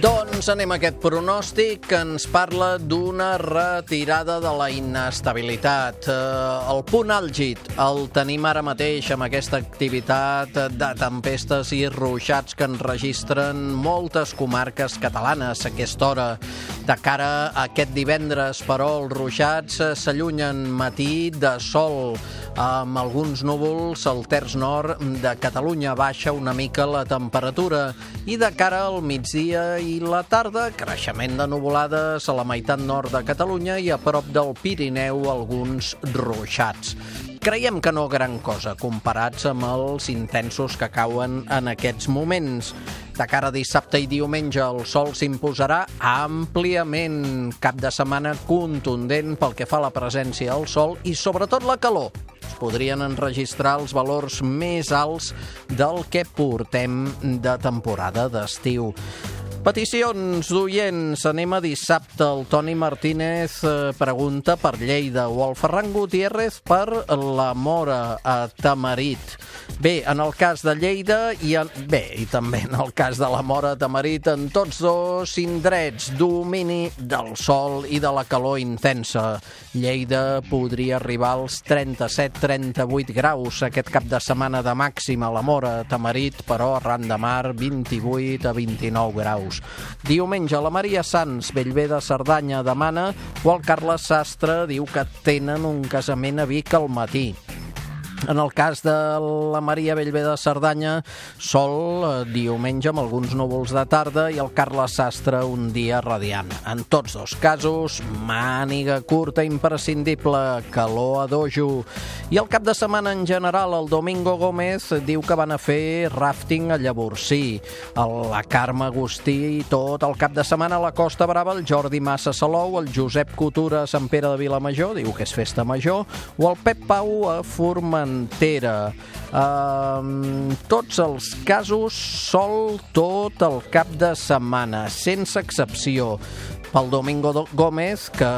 Doncs anem a aquest pronòstic que ens parla d'una retirada de la inestabilitat. Eh, el punt àlgid el tenim ara mateix amb aquesta activitat de tempestes i ruixats que enregistren moltes comarques catalanes a aquesta hora. De cara a aquest divendres, però, els ruixats s'allunyen matí de sol amb alguns núvols al terç nord de Catalunya baixa una mica la temperatura i de cara al migdia i la tarda creixement de nuvolades a la meitat nord de Catalunya i a prop del Pirineu alguns ruixats. Creiem que no gran cosa comparats amb els intensos que cauen en aquests moments. De cara a dissabte i diumenge el sol s'imposarà àmpliament. Cap de setmana contundent pel que fa a la presència del sol i sobretot la calor. Es podrien enregistrar els valors més alts del que portem de temporada d'estiu. Peticions d'oients. Anem a dissabte. El Toni Martínez eh, pregunta per Lleida o el Ferran Gutiérrez per la Mora a Tamarit. Bé, en el cas de Lleida i en... bé, i també en el cas de la Mora a Tamarit, en tots dos indrets, domini del sol i de la calor intensa. Lleida podria arribar als 37-38 graus aquest cap de setmana de màxima la Mora a Tamarit, però arran de mar 28 a 29 graus graus. Diumenge, la Maria Sans, Bellver de Cerdanya, demana o el Carles Sastre diu que tenen un casament a Vic al matí. En el cas de la Maria Bellver de Cerdanya, sol eh, diumenge amb alguns núvols de tarda i el Carles Sastre un dia radiant. En tots dos casos, màniga curta imprescindible, calor a dojo. I el cap de setmana en general, el Domingo Gómez diu que van a fer rafting a Llavorsí. La Carme Agustí i tot el cap de setmana a la Costa Brava, el Jordi Massa Salou, el Josep Cotura a Sant Pere de Vilamajor, diu que és festa major, o el Pep Pau a Forment entera. Um, tots els casos sol tot el cap de setmana, sense excepció pel Domingo Gómez, que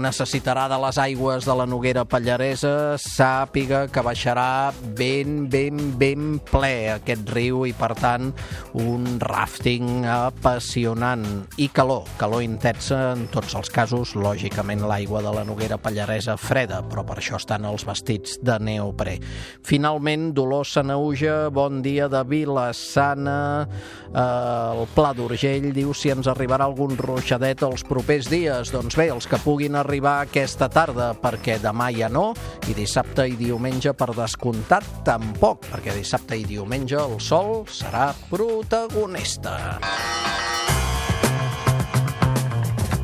necessitarà de les aigües de la Noguera Pallaresa, sàpiga que baixarà ben, ben, ben ple aquest riu i, per tant, un rafting apassionant. I calor, calor intensa en tots els casos, lògicament l'aigua de la Noguera Pallaresa freda, però per això estan els vestits de neoprè. Finalment, Dolors Sanauja, bon dia de Vila-sana, eh, el Pla d'Urgell diu si ens arribarà algun ruixadet els propers dies. Doncs bé, els que puguin arribar aquesta tarda, perquè demà ja no, i dissabte i diumenge per descomptat tampoc, perquè dissabte i diumenge el sol serà protagonista.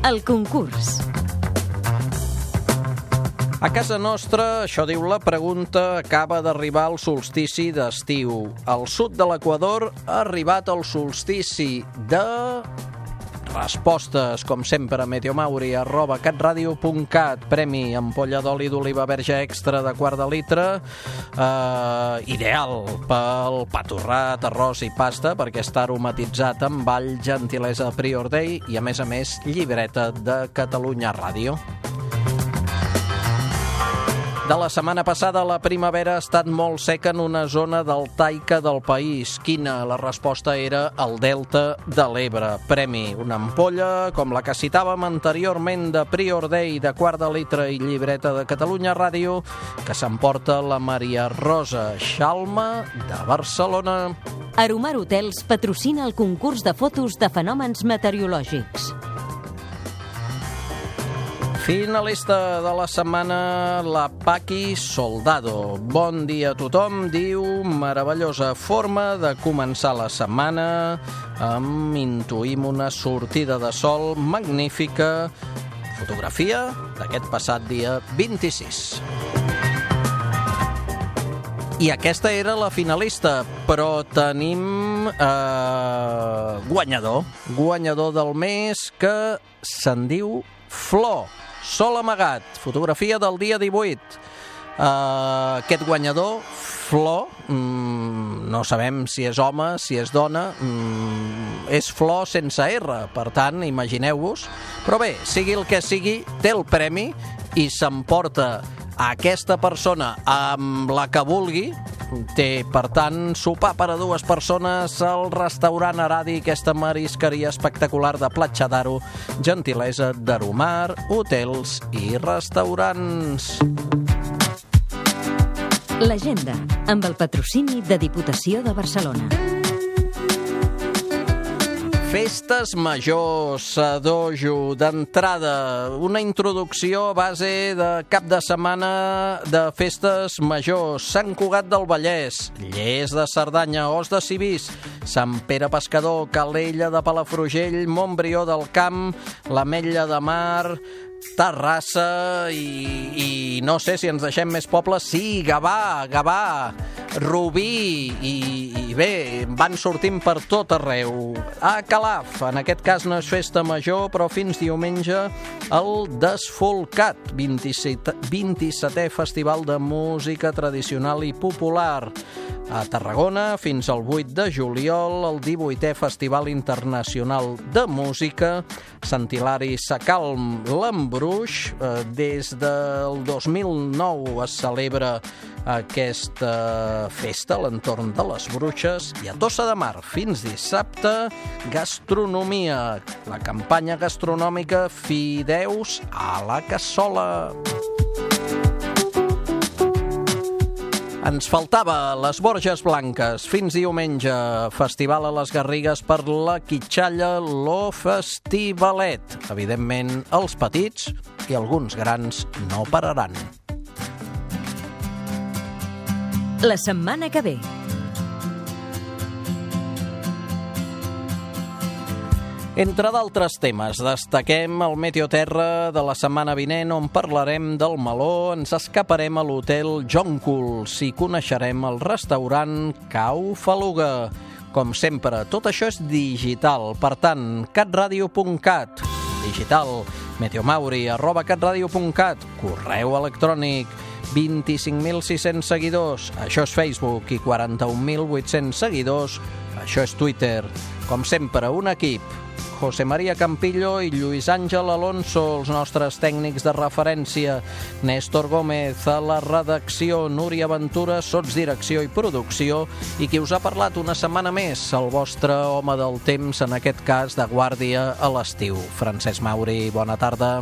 El concurs. A casa nostra, això diu la pregunta, acaba d'arribar el solstici d'estiu. Al sud de l'Equador ha arribat el solstici de respostes, com sempre, a meteomauri arroba catradio.cat premi ampolla d'oli d'oliva verge extra de quart de litre eh, ideal pel patorrat, arròs i pasta perquè està aromatitzat amb all, gentilesa Prior Day i a més a més llibreta de Catalunya Ràdio. De la setmana passada, la primavera ha estat molt seca en una zona deltaica del país. Quina? La resposta era el Delta de l'Ebre. Premi, una ampolla, com la que citàvem anteriorment de Prior Day, de quart de litre i llibreta de Catalunya Ràdio, que s'emporta la Maria Rosa Xalma de Barcelona. Aromar Hotels patrocina el concurs de fotos de fenòmens meteorològics. Finalista de la setmana, la Paqui Soldado. Bon dia a tothom, diu, meravellosa forma de començar la setmana amb intuïm una sortida de sol magnífica. Fotografia d'aquest passat dia 26. I aquesta era la finalista, però tenim eh, guanyador. Guanyador del mes que se'n diu Flor. Sol amagat, fotografia del dia 18. Uh, aquest guanyador, Flor, mm, no sabem si és home, si és dona, mm, és Flor sense R, per tant, imagineu-vos. Però bé, sigui el que sigui, té el premi i s'emporta aquesta persona amb la que vulgui, té, per tant, sopar per a dues persones al restaurant Aradi, aquesta marisqueria espectacular de Platja d'Aro, gentilesa d'Aromar, hotels i restaurants. L'agenda, amb el patrocini de Diputació de Barcelona. Festes majors a Dojo, d'entrada, una introducció a base de cap de setmana de festes majors. Sant Cugat del Vallès, Lles de Cerdanya, Os de Cibís, Sant Pere Pescador, Calella de Palafrugell, Montbrió del Camp, l'Ametlla de Mar, Terrassa i, i no sé si ens deixem més pobles. Sí, Gavà, Gavà, Rubí i, i bé, van sortint per tot arreu. A Calaf, en aquest cas no és festa major, però fins diumenge el Desfolcat, 27, 27è Festival de Música Tradicional i Popular. A Tarragona, fins al 8 de juliol, el 18è Festival Internacional de Música, Sant Hilari Sacalm l'Embruix. Eh, des del 2009 es celebra aquesta festa a l'entorn de les Bruixes i a Tossa de Mar fins dissabte gastronomia, la campanya gastronòmica Fideus a la cassola. Ens faltava les Borges Blanques. Fins diumenge, festival a les Garrigues per la Quitxalla, lo Festivalet. Evidentment, els petits i alguns grans no pararan. La setmana que ve. Entre d'altres temes, destaquem el Meteoterra de la setmana vinent on parlarem del meló, ens escaparem a l'hotel Jonculs i coneixerem el restaurant Cau Faluga. Com sempre, tot això és digital, per tant, catradio.cat, digital, meteomauri, arroba catradio.cat, correu electrònic, 25.600 seguidors, això és Facebook, i 41.800 seguidors, això és Twitter. Com sempre, un equip, José María Campillo i Lluís Àngel Alonso, els nostres tècnics de referència, Néstor Gómez a la redacció, Núria Ventura, sotsdirecció i producció, i qui us ha parlat una setmana més, el vostre home del temps, en aquest cas de guàrdia a l'estiu. Francesc Mauri, bona tarda.